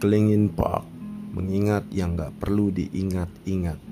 Kelingin Park Mengingat yang gak perlu diingat-ingat.